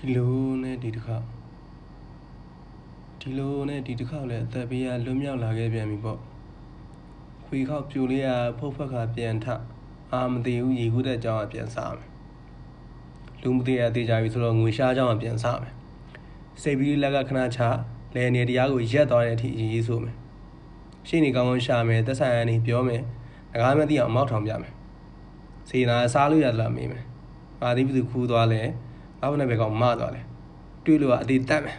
ဒီလိုနဲ့ဒီတစ်ခါဒီလိုနဲ့ဒီတစ်ခါလည်းအသက်ဘေးကလွတ်မြောက်လာခဲ့ပြန်ပြီပေါ့ခွေခောက်ပြူလေးကဖုတ်ဖက်ကပြန်ထအာမသိဘူးရေကူးတဲ့အကြောင်းကပြန်စားမယ်လူမသိရသေးကြပြီဆိုတော့ငွေရှားအကြောင်းကပြန်စားမယ်စိတ်ပြီးလက်ကခဏချလဲနေတရားကိုရက်သွားတဲ့အထိရေးဆိုမယ်ရှင်းနေကောင်းကောင်းရှာမယ်သက်ဆိုင်ရာနေပြောမယ်ငကားမသိအောင်မောက်ထောင်ပြမယ်စေနာစားလို့ရသလားမေးမယ်ပါတိဘသူခူးသွားလဲ ဘာနဲ့ပဲကောင်မသွားလဲတွေးလို့ကအသေးတက်မယ်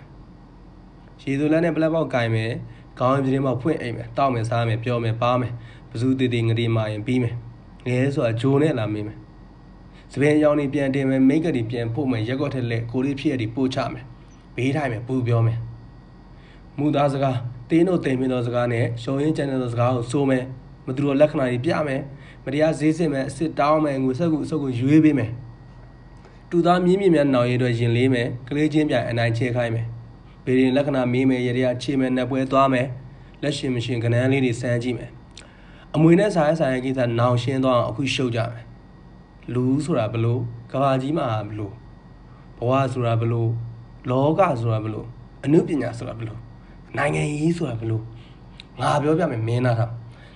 ရေသူလန်းနဲ့ပလက်ပေါက်ကင်မယ်ခေါင်းပြင်းပေါက်ဖွင့်အိမ်မယ်တောက်မယ်စားမယ်ပြောမယ်ပါမယ်ဘဇူတည်တည်ငရီမာရင်ပြီးမယ်ငဲဆိုတာဂျိုနဲ့လာမေးမယ်စပင်းအကြောင်းနေပြန်တင်မယ်မိတ်ကလေးပြန်ပို့မယ်ရက်ကွက်ထက်လက်ကိုလေးဖြစ်ရည်ပို့ချမယ်ဘေးထိုင်မယ်ပူပြောမယ်မူသားစကားတင်းတို့တိမ်မင်းသောစကားနဲ့ရှုံရင်းကျန်တဲ့စကားကိုစိုးမယ်မသူတို့လက္ခဏာတွေပြမယ်မတရားဈေးစစ်မယ်အစ်စ်တောင်းမယ်ငွေဆက်ကူအစုပ်ကိုရွေးပေးမယ် တူသားမြင်းမြင့်များနောင်ရည်တွေရင်လေးမယ်ကလေးချင်းပြန်အနိုင်ချဲခိုင်းမယ်ဘေးရင်လက္ခဏာမေးမယ်ရရချေမယ်နှပွဲသွားမယ်လက်ရှင်မရှင်ကနန်းလေးတွေစမ်းကြည့်မယ်အမွေနဲ့ဆိုင်ဆိုင်ကိစ္စနောင်ရှင်းသွားအောင်အခုရှုပ်ကြမယ်လူဆိုတာဘလို့ကဘာကြီးမှာဘလို့ဘဝဆိုတာဘလို့လောကဆိုတာဘလို့အနုပညာဆိုတာဘလို့နိုင်ငံရေးဆိုတာဘလို့ငါပြောပြမယ်မင်းသားထား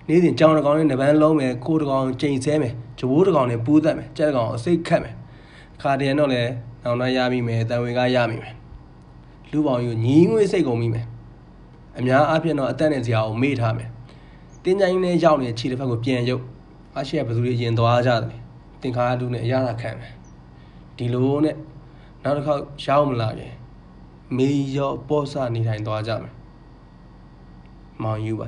နေ့စဉ်ကြောင်တကောင်နဲ့နပန်းလုံးမယ်ခိုးတကောင်ချိန်ဆဲမယ်ဂျဘိုးတကောင်နဲ့ပူးသက်မယ်ကြက်တကောင်အစိတ်ခတ်မယ် ခါတည်းတော့လည်းနောင်နှရမိမယ်တန်ဝင်ကားရမိမယ်လူပေါင်းယူညီငွေစိတ်ကုန်မိမယ်အများအားဖြင့်တော့အသက်နဲ့ဇရာကိုမေ့ထားမယ်တင်းကြိုင်းနဲ့ရောက်နေတဲ့ခြေတစ်ဖက်ကိုပြန်ရုပ်အရှိရဘယ်သူတွေရင်သွားကြတယ်တင်ခါတူနဲ့အရသာခံမယ်ဒီလိုနဲ့နောက်တစ်ခေါက်ရောက်မလာခင်မေရောပေါ့ဆနေထိုင်သွားကြမယ်မောင်ယူပါ